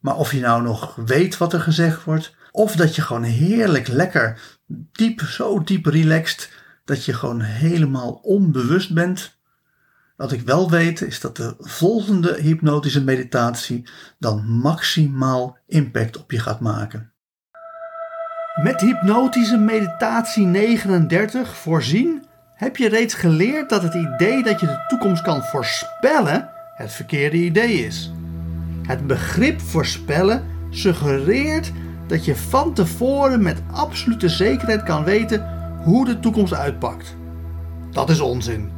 Maar of je nou nog weet wat er gezegd wordt, of dat je gewoon heerlijk lekker diep, zo diep relaxed, dat je gewoon helemaal onbewust bent. Wat ik wel weet is dat de volgende hypnotische meditatie dan maximaal impact op je gaat maken. Met hypnotische meditatie 39 voorzien heb je reeds geleerd dat het idee dat je de toekomst kan voorspellen het verkeerde idee is. Het begrip voorspellen suggereert dat je van tevoren met absolute zekerheid kan weten hoe de toekomst uitpakt. Dat is onzin.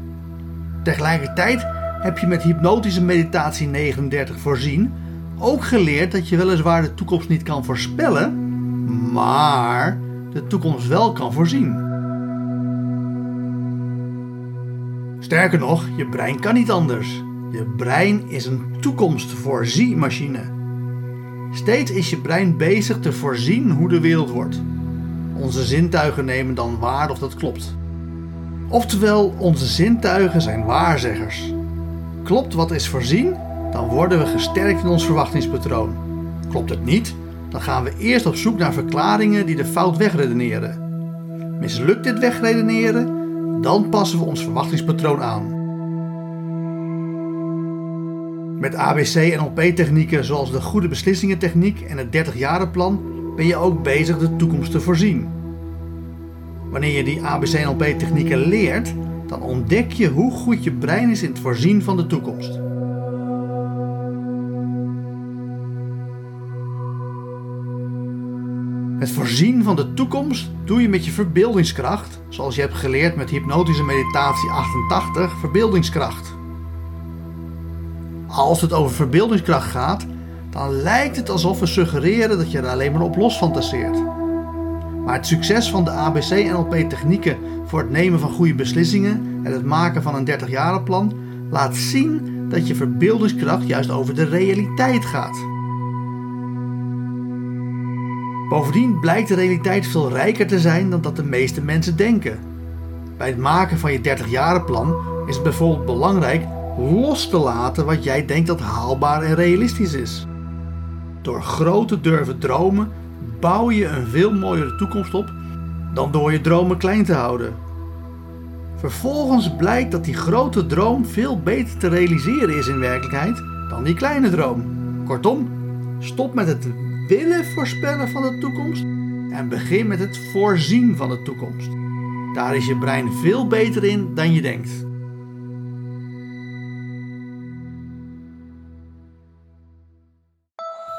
Tegelijkertijd heb je met hypnotische meditatie 39 voorzien ook geleerd dat je weliswaar de toekomst niet kan voorspellen, maar de toekomst wel kan voorzien. Sterker nog, je brein kan niet anders. Je brein is een toekomstvoorziemachine. Steeds is je brein bezig te voorzien hoe de wereld wordt. Onze zintuigen nemen dan waar of dat klopt. Oftewel, onze zintuigen zijn waarzeggers. Klopt wat is voorzien, dan worden we gesterkt in ons verwachtingspatroon. Klopt het niet, dan gaan we eerst op zoek naar verklaringen die de fout wegredeneren. Mislukt dit wegredeneren, dan passen we ons verwachtingspatroon aan. Met ABC en NLP-technieken zoals de goede beslissingen techniek en het 30-jarenplan ben je ook bezig de toekomst te voorzien. Wanneer je die ABC en NLP-technieken leert, dan ontdek je hoe goed je brein is in het voorzien van de toekomst. Het voorzien van de toekomst doe je met je verbeeldingskracht, zoals je hebt geleerd met hypnotische meditatie 88, verbeeldingskracht. Als het over verbeeldingskracht gaat, dan lijkt het alsof we suggereren dat je er alleen maar op los fantaseert. Maar het succes van de ABC-NLP-technieken voor het nemen van goede beslissingen en het maken van een 30-jarenplan laat zien dat je verbeeldingskracht juist over de realiteit gaat. Bovendien blijkt de realiteit veel rijker te zijn dan dat de meeste mensen denken. Bij het maken van je 30-jarenplan is het bijvoorbeeld belangrijk los te laten wat jij denkt dat haalbaar en realistisch is. Door groot te durven dromen bouw je een veel mooiere toekomst op dan door je dromen klein te houden. Vervolgens blijkt dat die grote droom veel beter te realiseren is in werkelijkheid dan die kleine droom. Kortom, stop met het willen voorspellen van de toekomst en begin met het voorzien van de toekomst. Daar is je brein veel beter in dan je denkt.